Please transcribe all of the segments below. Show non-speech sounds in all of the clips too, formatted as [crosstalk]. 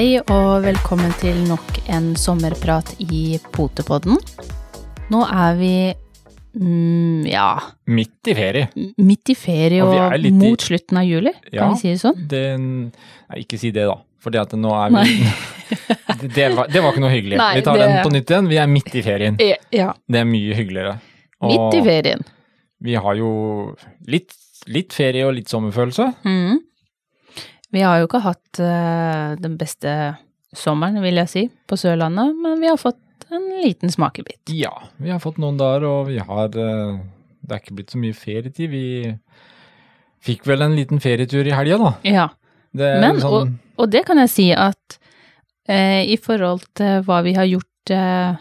Hei og velkommen til nok en sommerprat i Potepodden. Nå er vi mm, ja, Midt i ferie. midt i ferie Og og, er i- mot slutten av juli, Ja. kan vi si det sånn? Det, nei, ikke si det, da. For at nå er vi [laughs] det, var, det var ikke noe hyggelig. Nei, vi tar det- den på nytt igjen. Vi er midt i ferien. Ja, Det er mye hyggeligere. midt i ferien. vi har jo litt, litt ferie og litt sommerfølelse. Mhm. Vi har jo ikke hatt uh, den beste sommeren, vil jeg si, på Sørlandet, men vi har fått en liten smakebit. Ja, vi har fått noen dager, og vi har uh, Det er ikke blitt så mye ferietid. Vi fikk vel en liten ferietur i helga, da. Ja, Det Men, sånn, og det kan jeg si at uh, i forhold til hva vi har gjort uh,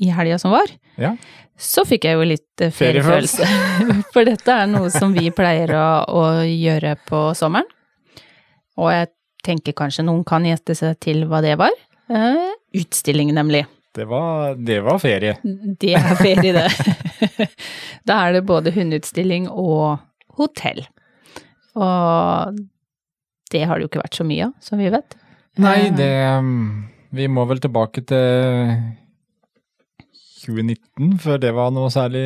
i helga som var, Ja. så fikk jeg jo litt feriefølelse. [laughs] For dette er noe som vi pleier å, å gjøre på sommeren. Og jeg tenker kanskje noen kan gjette seg til hva det var. Uh, utstilling, nemlig. det, var, det var ferie. Det er ferie, det. [laughs] da er det både hundeutstilling og hotell. Og det har det jo ikke vært så mye av, som vi vet. Nei, Eh, det um, Vi må vel tilbake til 2019 før det var noe særlig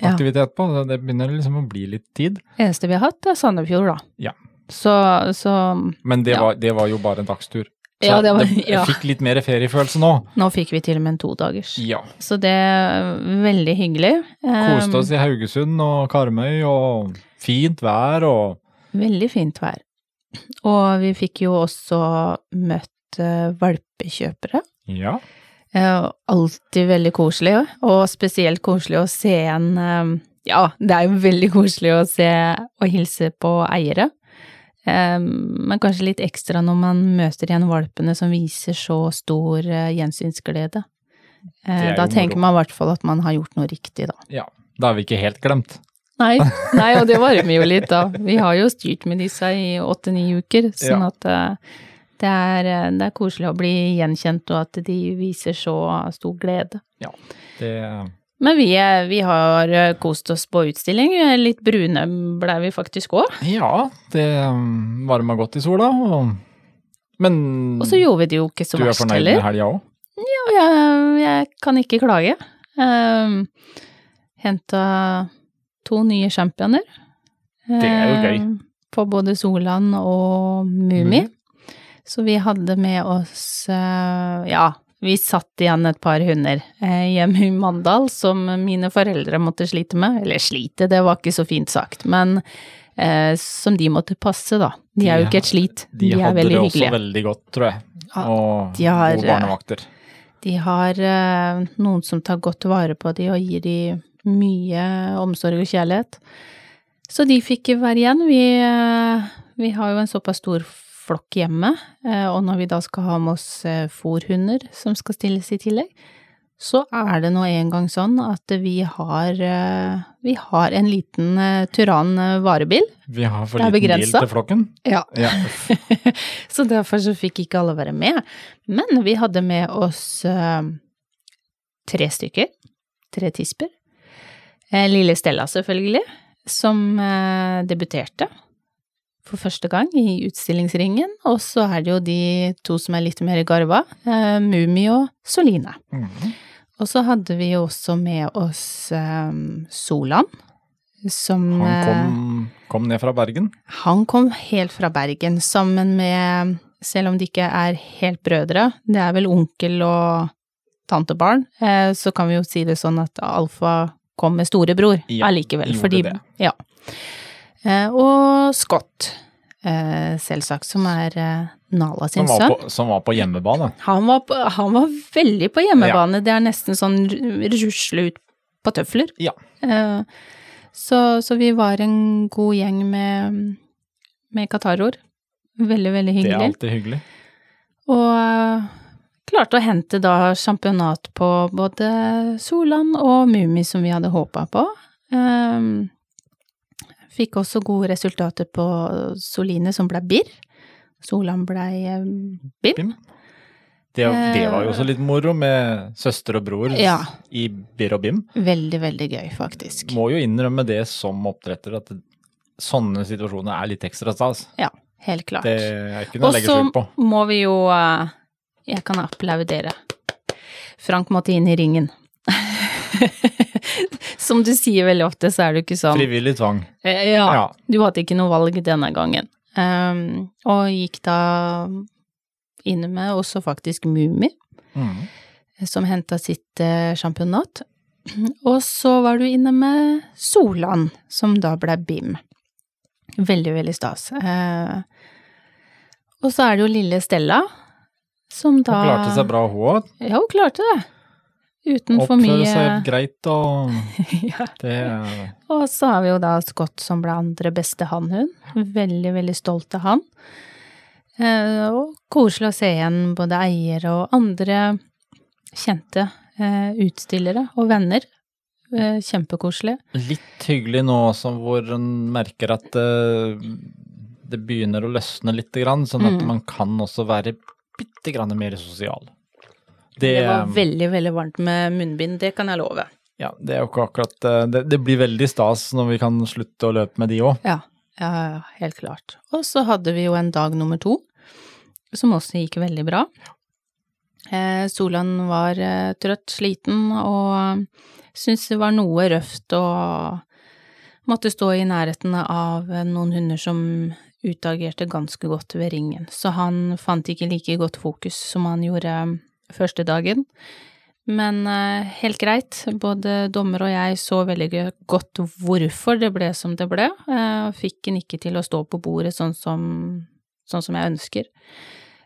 aktivitet på. Det begynner liksom å bli litt tid. eneste vi har hatt, er Sandefjord, da. Ja. Så, så Men det, Ja. var, det var jo bare en dagstur. Så Ja, det var- jeg fikk litt mer feriefølelse nå. nå fikk vi til og med en todagers. Ja. Så det er veldig hyggelig. Koste oss i Haugesund og Karmøy, og fint vær og Veldig fint vær. Og vi fikk jo også møtt eh, valpekjøpere. Ja. Eh, alltid veldig koselig, og spesielt koselig å se en eh, Ja, det er jo veldig koselig å se og hilse på eiere. Eh, men kanskje litt ekstra når man møter igjen valpene som viser så stor eh, gjensynsglede. Eh, er da tenker moro. man i hvert fall at man har gjort noe riktig, da. ja. Da er vi ikke helt glemt. Nei, [laughs] nei, og det varmer jo litt, da. Vi har jo styrt med disse i åtte-ni uker, sånn Ja. at eh, det er, det er koselig å bli gjenkjent, og at de viser så stor glede. Ja, Det, Men vi, vi har eh, kost oss på utstilling. Eh, Litt brune blei vi faktisk òg. ja, det um, varma godt i sola. Og, men Og så gjorde vi det jo ikke så du er fornøyd med helga òg? Ja, jeg, jeg kan ikke klage. Um, Henta to nye championer. Det er jo gøy. eh, På både Solan og Mumi. Mm. Så vi hadde med oss eh, Ja, vi satt igjen et par hunder eh, hjemme i Mandal som mine foreldre måtte slite med. Eller slite, det var ikke så fint sagt, men eh, som de måtte passe, da. De er jo ikke et slit, de, De, er hadde det også veldig godt, tror jeg. Og de har, gode barnevakter. De har eh, noen som tar godt vare på de og gir de mye omsorg og kjærlighet. Så de fikk være igjen. Vi, eh, vi har jo en såpass stor flokk hjemme, eh, og når vi da skal ha med oss eh, fòrhunder som skal stilles i tillegg, så er det nå en gang sånn at vi har, eh, vi har en liten Turan varebil. Vi har for liten bil til flokken. Ja. Ja. [laughs] så derfor så fikk ikke alle være med. Men vi hadde med oss tre stykker. Tre tisper. Lille Stella, selvfølgelig, som debuterte for første gang i utstillingsringen. Og så er det jo de to som er litt mer garva, eh, Mummi og Soline. Mhm. Og så hadde vi jo også med oss eh, Solan, som Han eh, kom, kom ned fra Bergen. han kom helt fra Bergen sammen med, selv om de ikke er helt brødre, det er vel onkel og tantebarn, eh, så kan vi jo si det sånn at Alfa kom med storebror Ja, allikevel, fordi det. Ja. Eh, og Scott, eh, selvsagt, som er eh, Nala sin Som sønn. på, som var på hjemmebane. Han var, på, han var veldig på hjemmebane, det er nesten sånn rusle ut på tøfler. Ja. Så, så vi var en god gjeng med, med qataroer. Veldig, veldig Det er alltid hyggelig. Og klarte å hente da championat på både Solan og Mummi som vi hadde håpa på. Eh, fikk også gode resultater på Soline som ble birr. Solan ble eh, bim. Bim. Det, det var jo også litt moro med søster og bror Ja. i Bir og Bim. Veldig, veldig gøy, faktisk. Må jo innrømme det som oppdretter, at sånne situasjoner er litt ekstra stas. Ja, helt klart. Det er ikke noe å legge så skjul på. må vi jo eh, Jeg kan applaudere. Frank måtte inn i ringen. [laughs] Som du sier veldig ofte, så er jo ikke sånn Frivillig tvang. Eh, Ja, Ja. du hadde ikke noe valg denne gangen. Um, og gikk da inn med også faktisk Mummi, Mm. som henta sitt championat. Og så var du inne med Solan, som da ble BIM. Veldig, veldig stas. Uh, og så er det jo lille Stella, som da Hun klarte seg bra, hun òg. Ja, hun klarte det. Uten for mye Oppføre seg greit og [laughs] ja. det Og så har vi jo da Scott som ble andre beste hannhund. Veldig, veldig stolt av han. Eh, og koselig å se igjen både eiere og andre kjente eh, utstillere og venner. Eh, kjempekoselig. Litt hyggelig nå også hvor en merker at eh, det begynner å løsne litt, grann, sånn at Mm. man kan også være bitte grann mer sosial. Det, Det var veldig, veldig varmt med munnbind, det kan jeg love. ja, det er jo ikke akkurat eh, det, det blir veldig stas når vi kan slutte å løpe med de òg. Ja, ja, ja, helt klart. Og så hadde vi jo en dag nummer to, som også gikk veldig bra. Eh, Solan var eh, trøtt, sliten, og syntes det var noe røft å måtte stå i nærheten av noen hunder som utagerte ganske godt ved ringen, så han fant ikke like godt fokus som han gjorde første dagen. Men eh, helt greit, både dommer og jeg så veldig godt hvorfor det ble som det ble, eh, og fikk han ikke til å stå på bordet sånn som, sånn som jeg ønsker.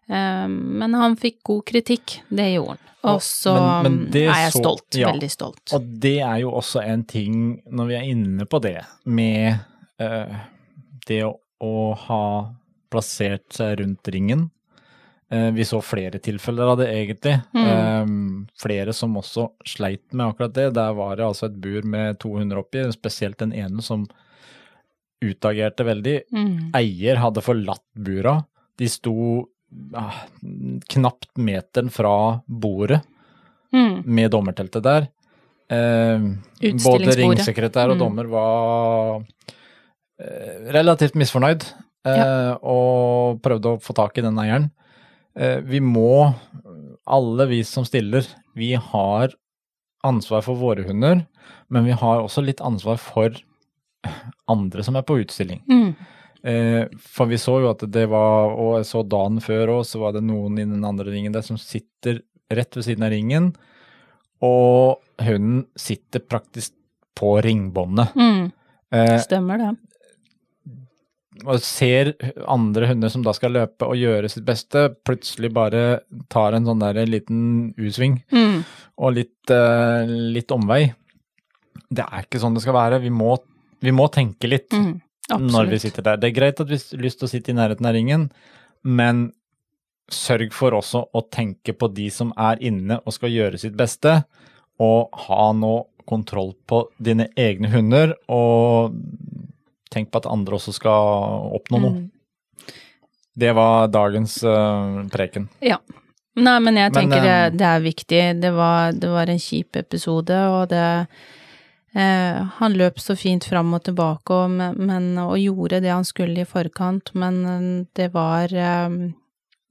Eh, Men han fikk god kritikk, det gjorde han. Og så Men- men er jeg så- stolt, ja. veldig stolt. Og det er jo også en ting, når vi er inne på det, med uh, det å, å ha plassert seg rundt ringen. Eh, vi så flere tilfeller av det, egentlig. Mm. flere som også sleit med akkurat det. Der var det altså et bur med 200 oppi, spesielt den ene som utagerte veldig. Mm. Eier hadde forlatt bura. De sto ah, knapt meteren fra bordet Mm. med dommerteltet der. Eh, både ringsekretær og Mm. dommer var eh, relativt misfornøyd eh, og prøvde å få tak i den eieren. Eh, vi må, alle vi som stiller, vi har ansvar for våre hunder, men vi har også litt ansvar for andre som er på utstilling. Mm. Eh, for vi så jo at det var, og jeg så dagen før òg, så var det noen i den andre ringen der som sitter rett ved siden av ringen, og hunden sitter praktisk på ringbåndet. Mm. Eh, Stemmer det. Og ser andre hunder som da skal løpe og gjøre sitt beste, plutselig bare tar en sånn der liten U-sving Mm. og litt, uh, litt omvei. Det er ikke sånn det skal være. Vi må, vi må tenke litt. Mm. når vi sitter der. Det er greit at vi har lyst til å sitte i nærheten av ringen, men sørg for også å tenke på de som er inne og skal gjøre sitt beste, og ha nå kontroll på dine egne hunder, og tenk på at andre også skal oppnå noe. Mm. Det var dagens uh, preken. Ja. Nei, men jeg tenker men, det, det er viktig. Det var, det var en kjip episode, og det eh, Han løp så fint fram og tilbake og, men, og gjorde det han skulle i forkant, men eh, det var eh,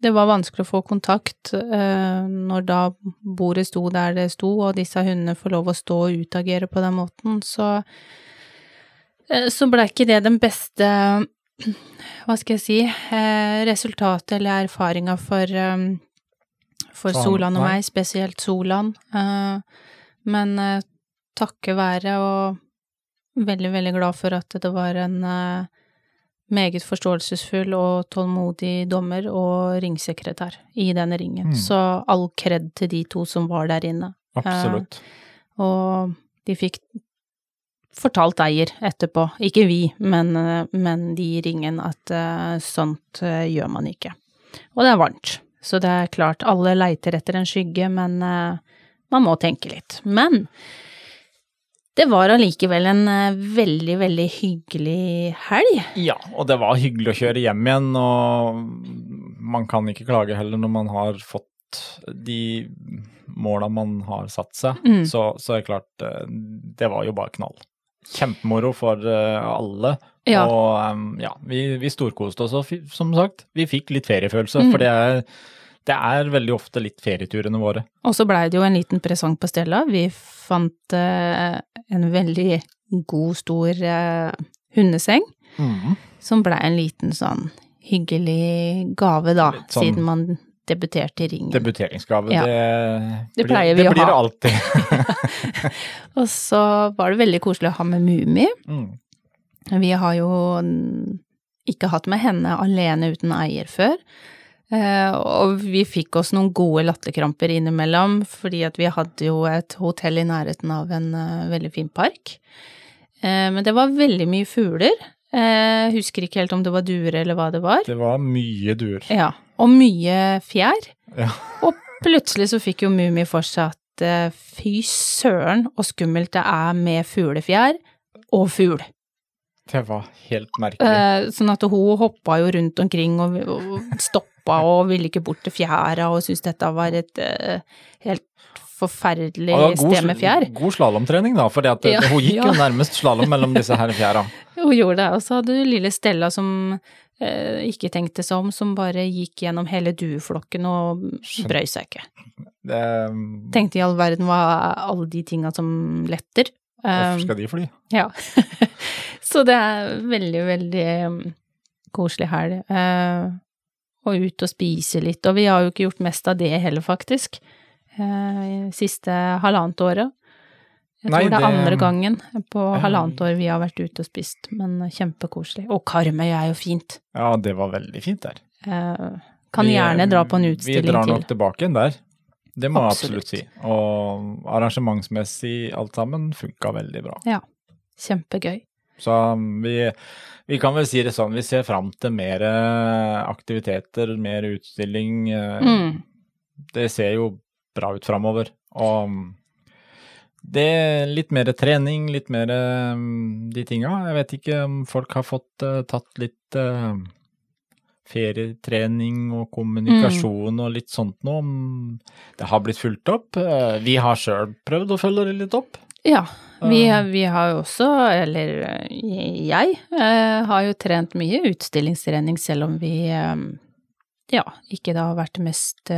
det var vanskelig å få kontakt eh, når da bordet sto der det sto, og disse hundene får lov å stå og utagere på den måten, så eh, så ble ikke det den beste hva skal jeg si, eh, resultatet eller erfaringa for, eh, for Solan og meg, spesielt Solan. Eh, men eh, takke være og veldig, veldig glad for at det var en eh, meget forståelsesfull og tålmodig dommer og ringsekretær i denne ringen. Mm. Så all kred til de to som var der inne. Absolutt. Og de fikk fortalt eier etterpå, ikke vi, men, eh, men de i ringen, at eh, sånt eh, gjør man ikke. Og det er varmt, så det er klart, alle leiter etter en skygge, men man må tenke litt. Men det var allikevel en veldig, veldig hyggelig helg. Ja, og det var hyggelig å kjøre hjem igjen, og man kan ikke klage heller når man har fått de måla man har satt seg. Mm. Så, så er det klart, det var jo bare knall. Kjempemoro for eh, alle, Ja. Og ja, vi, vi storkoste oss, og som sagt, vi fikk litt feriefølelse. Mm. For det er, det er veldig ofte litt ferieturene våre. Og så blei det jo en liten presang på Stella. Vi fant eh, en veldig god, stor eh, hundeseng, som blei en liten sånn hyggelig gave, da, sånn- siden man debuterte i ringen. Debuteringsgave, Ja. det, Det blir- vi det å blir ha. det alltid. [laughs] Og så var det veldig koselig å ha med Mumi. Mm. Vi har jo ikke hatt med henne alene uten eier før. Eh, og vi fikk oss noen gode latterkramper innimellom, fordi at vi hadde jo et hotell i nærheten av en eh, veldig fin park. Eh, men det var veldig mye fugler. Jeg husker ikke helt om det var duer eller hva det var. Det var mye duer. Ja, og mye fjær. Ja. Og plutselig så fikk jo Mummi for seg at eh, fy søren og skummelt det er med fuglefjær og fugl. Det var helt merkelig. Eh, sånn at hun hoppa jo rundt omkring og, og stoppa og ville ikke bort til fjæra og syntes dette var et eh, helt forferdelig ja, god, sted med fjær. God slalåmtrening, da, for Ja, hun gikk jo nærmest slalåm mellom disse her fjæra. [laughs] Hun gjorde det. Og så hadde du lille Stella som eh, ikke tenkte seg om, som bare gikk gjennom hele dueflokken og brøy seg ikke. Det, Tenkte i all verden hva alle de tinga som letter. hvorfor Um, skal de fly? Ja. [laughs] så det er veldig, veldig um, koselig helg. Eh, og ut og spise litt. Og vi har jo ikke gjort mest av det heller, faktisk. Uh, siste halvannet året. Jeg Nei, tror det er det- andre gangen på halvannet år vi har vært ute og spist, men kjempekoselig. Og Karmøy er jo fint. Ja, det var veldig fint der. Eh, kan Vi- gjerne dra på en utstilling til. Vi drar drar til. nok tilbake igjen der. Det må jeg Absolutt. absolutt si. Og arrangementsmessig alt sammen funka veldig bra. Ja. Kjempegøy. Så um, vi, vi kan vel si det sånn, vi ser fram til mer eh, aktiviteter, mer utstilling. eh, Mm. Det ser jo bra ut framover. Og um, det er litt mer trening, litt mer um, de tinga. Jeg vet ikke om folk har fått uh, tatt litt uh, ferietrening og kommunikasjon og litt sånt nå. om Det har blitt fulgt opp. Uh, Vi har sjøl prøvd å følge det litt opp. Ja, vi, vi har jo også, eller jeg, har jo trent mye utstillingstrening, selv om vi ja, ikke da har vært mest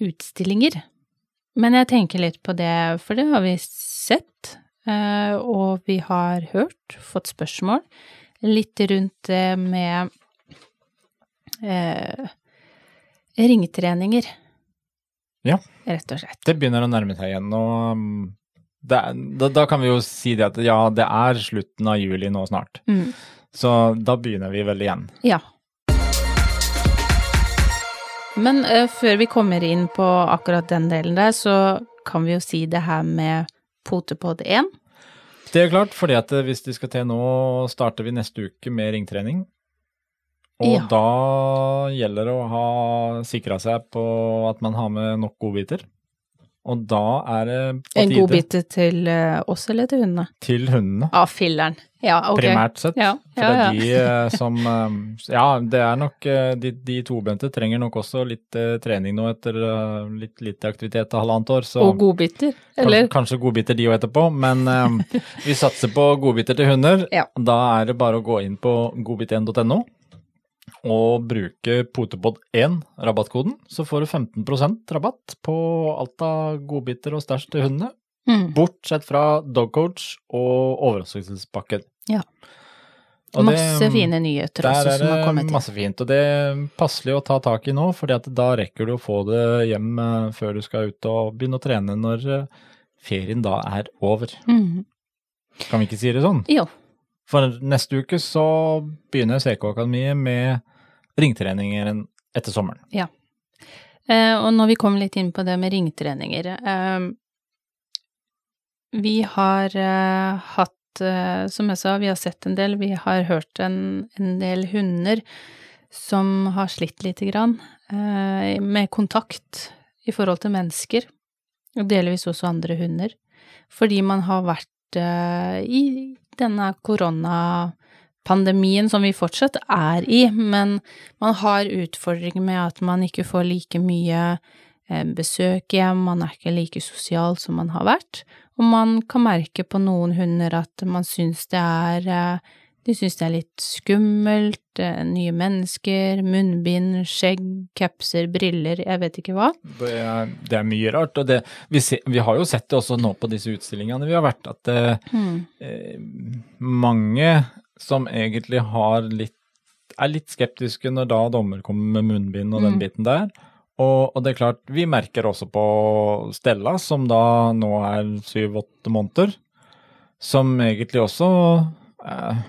utstillinger. Men jeg tenker litt på det, for det har vi sett, eh, og vi har hørt, fått spørsmål, litt rundt det med eh, ringtreninger. Ja. Rett og slett. Det begynner å nærme seg igjen. og um, det, da, da kan vi jo si det at ja, det er slutten av juli nå snart. Mm. Så da begynner vi vel igjen. Ja. Men uh, før vi kommer inn på akkurat den delen der, så kan vi jo si det her med Potepod 1. Det er klart, fordi at hvis de skal til nå, starter vi neste uke med ringtrening. Og Ja. da gjelder det å ha sikra seg på at man har med nok godbiter. Og da er det på En tide godbit til eh, oss eller til hundene? til hundene, Ah, filleren. Ja, ok. primært sett. Ja, ja, ja, det er de eh, som eh, Ja, det er nok De, de tobente trenger nok også litt trening nå etter litt lite aktivitet av halvannet år. Så Og godbiter, kanskje, eller? kanskje godbiter de òg etterpå, men vi satser på godbiter til hunder. Ja. Da er det bare å gå inn på godbit1.no og bruke Potepod1, rabattkoden, så får du 15% rabatt på alt av godbiter og stæsj til hundene. Mm. Bortsett fra dogcoach og overraskelsespakken. Ja. Og det- Masse fine nyheter også som har det kommet inn. masse fint, og det er passelig å ta tak i nå, fordi da rekker du å få det hjem eh, før du skal ut og begynne å trene når eh, ferien da er over. Mm. Kan vi ikke si det sånn? Jo. For neste uke så begynner CK Akademiet med ringtreninger etter sommeren. Ja. og når vi kom litt inn på det med ringtreninger eh, Vi har eh, hatt, eh, som jeg sa, vi har sett en del, vi har hørt en, en del hunder som har slitt lite grann eh, med kontakt i forhold til mennesker, og delvis også andre hunder, fordi man har vært eh, i denne koronapandemien som vi fortsatt er i, men man har utfordringer med at man ikke får like mye eh, besøk hjem, man er ikke like sosial som man har vært, og man kan merke på noen hunder at man syns det er eh, de syns det er litt skummelt, eh, nye mennesker, munnbind, skjegg, capser, briller, jeg vet ikke hva. Det er, det er mye rart, og det, vi, se, vi, har jo sett det også nå på disse utstillingene vi har vært, at mm. eh, mange som egentlig har litt, er litt skeptiske når da dommer kommer med munnbind og den mm. biten der. Og, og, det er klart, vi merker også på Stella, som da nå er syv-åtte måneder, som egentlig også eh,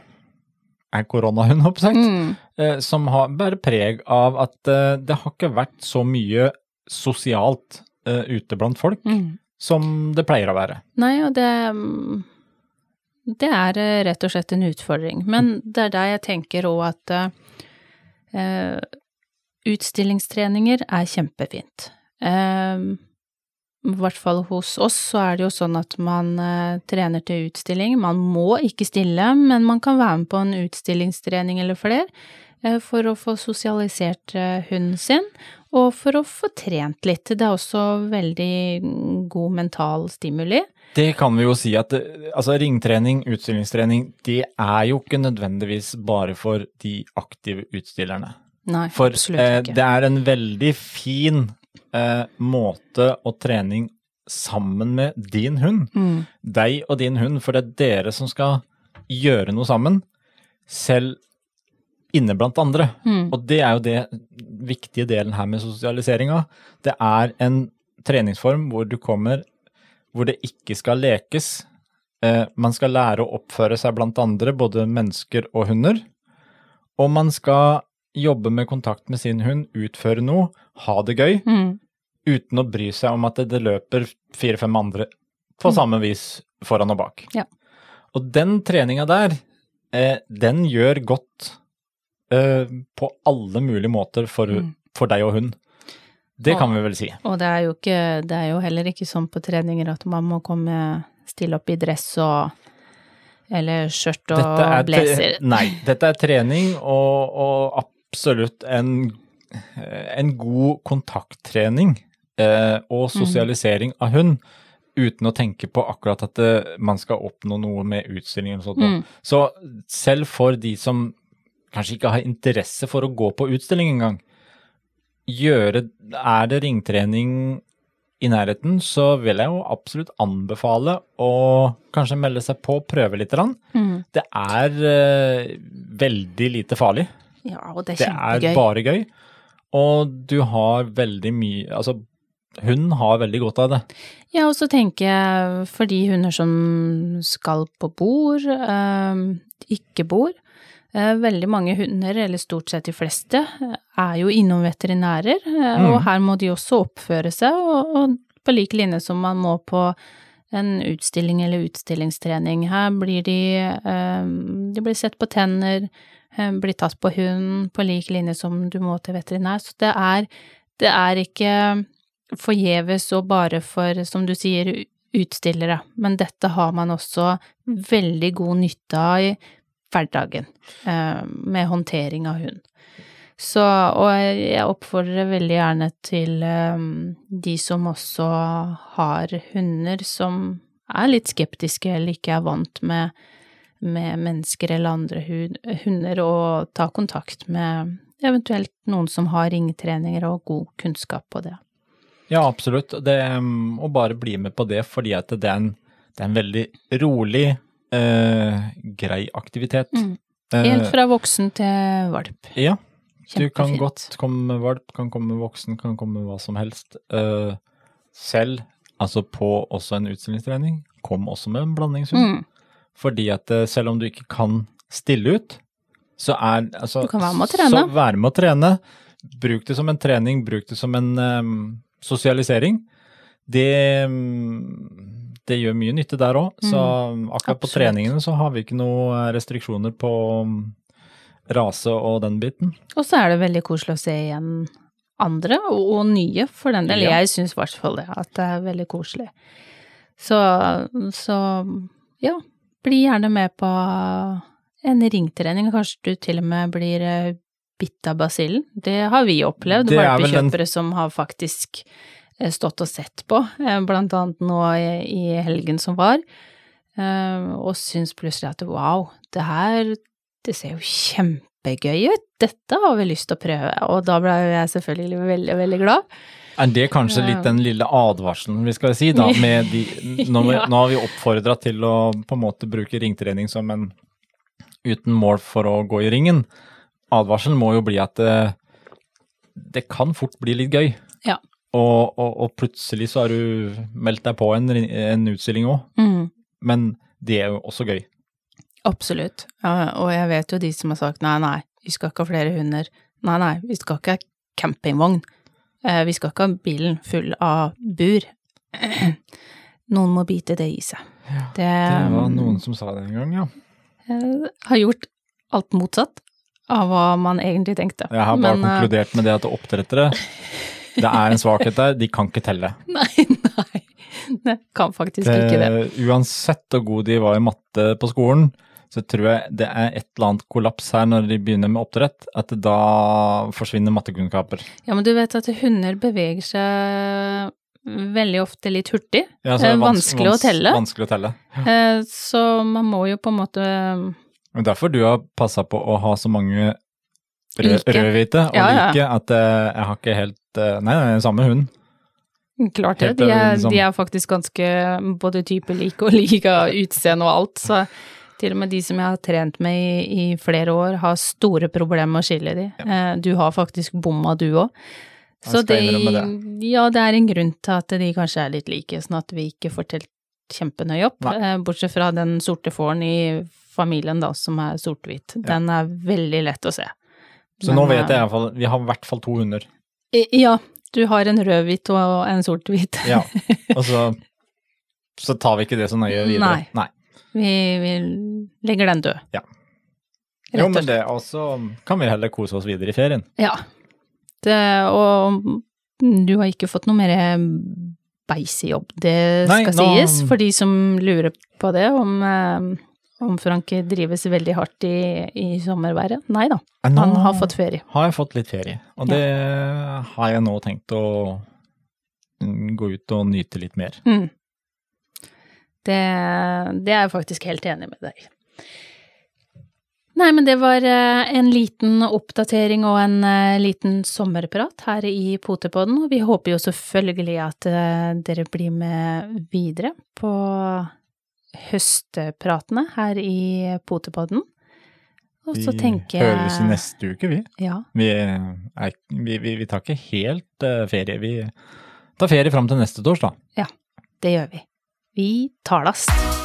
er koronahund, håper jeg, mm. eh, som har bærer preg av at eh, det har ikke vært så mye sosialt eh, ute blant folk mm. som det pleier å være. Nei, og det det er eh, rett og slett en utfordring. Men det er der jeg tenker òg at uh, utstillingstreninger er kjempefint. Uh, i hvert fall hos oss så er det jo sånn at man uh, trener til utstilling. Man må ikke stille, men man kan være med på en utstillingstrening eller flere for å få sosialisert eh, hunden sin, og for å få trent litt. Det er også veldig god mental stimuli. Det kan vi jo si at altså ringtrening, utstillingstrening, det er jo ikke nødvendigvis bare for de aktive utstillerne. Nei, for, absolutt ikke. For det er en veldig fin eh, måte og trening sammen med din hund. Mm. Deg og din hund, for det er dere som skal gjøre noe sammen, selv inne blant andre. Mm. Og det er jo det viktige delen her med sosialiseringa. Det er en treningsform hvor du kommer hvor det ikke skal lekes. Eh, man skal lære å oppføre seg blant andre, både mennesker og hunder. Og man skal jobbe med kontakt med sin hund, utføre noe, ha det gøy, mm. uten å bry seg om at det, det løper fire-fem andre på mm. samme vis foran og bak. Ja. Og den treninga der, eh, den gjør godt eh, på alle mulige måter for, mm. for deg og hun. Det og, kan vi vel si. Og det er, jo ikke, det er jo heller ikke sånn på treninger at man må komme stille opp i dress og eller skjørt og blazer. [laughs] Nei, dette er trening og, og absolutt en, en god kontakttrening eh, og mm. sosialisering mm. av hund. Uten å tenke på akkurat at eh, man skal oppnå noe med utstillingen. og sånt. Mm. Så selv for de som kanskje ikke har interesse for å gå på utstilling engang, gjøre Er det ringtrening i nærheten, så vil jeg jo absolutt anbefale å kanskje melde seg på og prøve litt. Mm. Det er uh, veldig lite farlig. Ja, og det er kjempegøy. Det er bare gøy. Og du har veldig mye Altså, hun har veldig godt av det. Ja, og så tenker jeg for de hunder som skal på bord, øh, ikke bor Veldig mange hunder, eller stort sett de fleste, er jo innom veterinærer, øh, mm. og her må de også oppføre seg, og, og på lik linje som man må på en utstilling eller utstillingstrening. Her blir de De blir sett på tenner, Eh, blir tatt på hunden på lik linje som du må til veterinær. Så det er, det er ikke forgjeves og bare for, som du sier, utstillere, men dette har man også veldig god nytte av i hverdagen, eh, med håndtering av hund. Så, og jeg oppfordrer veldig gjerne til um, de som også har hunder som er litt skeptiske eller ikke er vant med med mennesker eller andre hunder, å ta kontakt med eventuelt noen som har ringetreninger og god kunnskap på det. Ja, absolutt. Det, og bare bli med på det fordi at det er en, det er en veldig rolig, eh, grei aktivitet. Mm. Helt eh, fra voksen til valp. Ja. Du kan godt komme med valp, kan komme med voksen, kan komme med hva som helst. Eh, selv, altså på også en utstillingstrening, kom også med en blandingshund. Mm. Fordi at eh, selv om du ikke kan stille ut, så er altså, Du kan være med å trene. Så være med å trene. Bruk det som en trening, bruk det som en um, sosialisering. Det, det, gjør mye nytte der òg. Så mm, akkurat på treningene så har vi ikke noen restriksjoner på um, rase og den biten. Og så er det veldig koselig å se igjen andre, og, og nye for den del. Ja. Jeg syns i hvert fall det, at det er veldig koselig. Så, så ja, bli gjerne med på en ringtrening, kanskje du til og med blir eh, bitt av basillen. Det har vi opplevd, valpekjøpere som har faktisk eh, stått og sett på, eh, blant annet nå i, i helgen som var, eh, og syns plutselig at wow, det her, det ser jo kjempegøy ut, dette har vi lyst til å prøve, og da ble jeg selvfølgelig veldig, veldig glad. Er det kanskje litt den lille advarselen vi skal si, da, [laughs] med de Nå, Ja. nå har vi oppfordra til å på en måte bruke ringtrening som en uten mål for å gå i ringen. Advarselen må jo bli at det, det kan fort bli litt gøy. Ja. Og, og, og plutselig så har du meldt deg på en, en utstilling òg, Mm. men det er jo også gøy. Absolutt. Ja, og jeg vet jo de som har sagt nei, nei, vi skal ikke ha flere hunder. Nei, nei, vi skal ikke ha campingvogn. Eh, Vi skal ikke ha bilen full av bur. [clears throat] Noen må bite det i seg. Det, Det var noen som sa det en gang, ja. eh, har gjort alt motsatt av hva man egentlig tenkte. Jeg har bare Men, eh, konkludert med det at oppdrettere, [laughs] det er en svakhet der, de kan ikke telle. [laughs] Nei, nei. Det kan faktisk ikke det. Det, uansett hvor gode de var i matte på skolen, så tror jeg det er et eller annet kollaps her når de begynner med oppdrett, at da forsvinner mattekunnskaper. Ja, men du vet at hunder beveger seg veldig ofte litt hurtig. Ja, Det er vans- vanskelig å telle. Vanskelig å telle. Eh, Så man må jo på en måte Men derfor du har passa på å ha så mange. Rødhvite og Ja, ja. like at eh, jeg har ikke helt eh, Nei, er samme hund. Klart det. De er, liksom- de er faktisk ganske både type like og like utseende og alt, så til og med de som jeg har trent med i, i flere år, har store problemer med å skille de. Ja. Du har faktisk bomma, du òg. Så det, ja, det er en grunn til at de kanskje er litt like, sånn at vi ikke får telt kjempenøye opp. Nei. Eh, Bortsett fra den sorte fåren i familien, da, som er sort-hvit. Den er veldig lett å se. Så Men, nå vet jeg eh, iallfall Vi har i hvert fall to hunder. Ja, du har en rød-hvit og en sort-hvit. Ja. [laughs] Og så, så tar vi ikke det så nøye videre. Nei. Vi, vi legger den død. Ja. Jo, men det, og så kan vi heller kose oss videre i ferien. Ja. Det, og du har ikke fått noe mer beisejobb, det Nei, skal nå- sies, for de som lurer på det, om, eh, om Frank drives veldig hardt i, i sommerværet. Nei da, Nå han har fått ferie. har jeg fått litt ferie, og det har jeg nå tenkt å gå ut og nyte litt mer. Mm. Det, det er jeg faktisk helt enig med deg. Nei, men det var eh, en liten oppdatering og en eh, liten sommerprat her i Potepodden, og vi håper jo selvfølgelig at eh, dere blir med videre på høstpratene her i Potepodden. Og så Vi tenker jeg høres neste uke, vi. Ja, Vi, er, vi, vi, vi tar ikke helt eh, ferie. Vi tar ferie fram til neste torsdag. det gjør vi. Vi talast.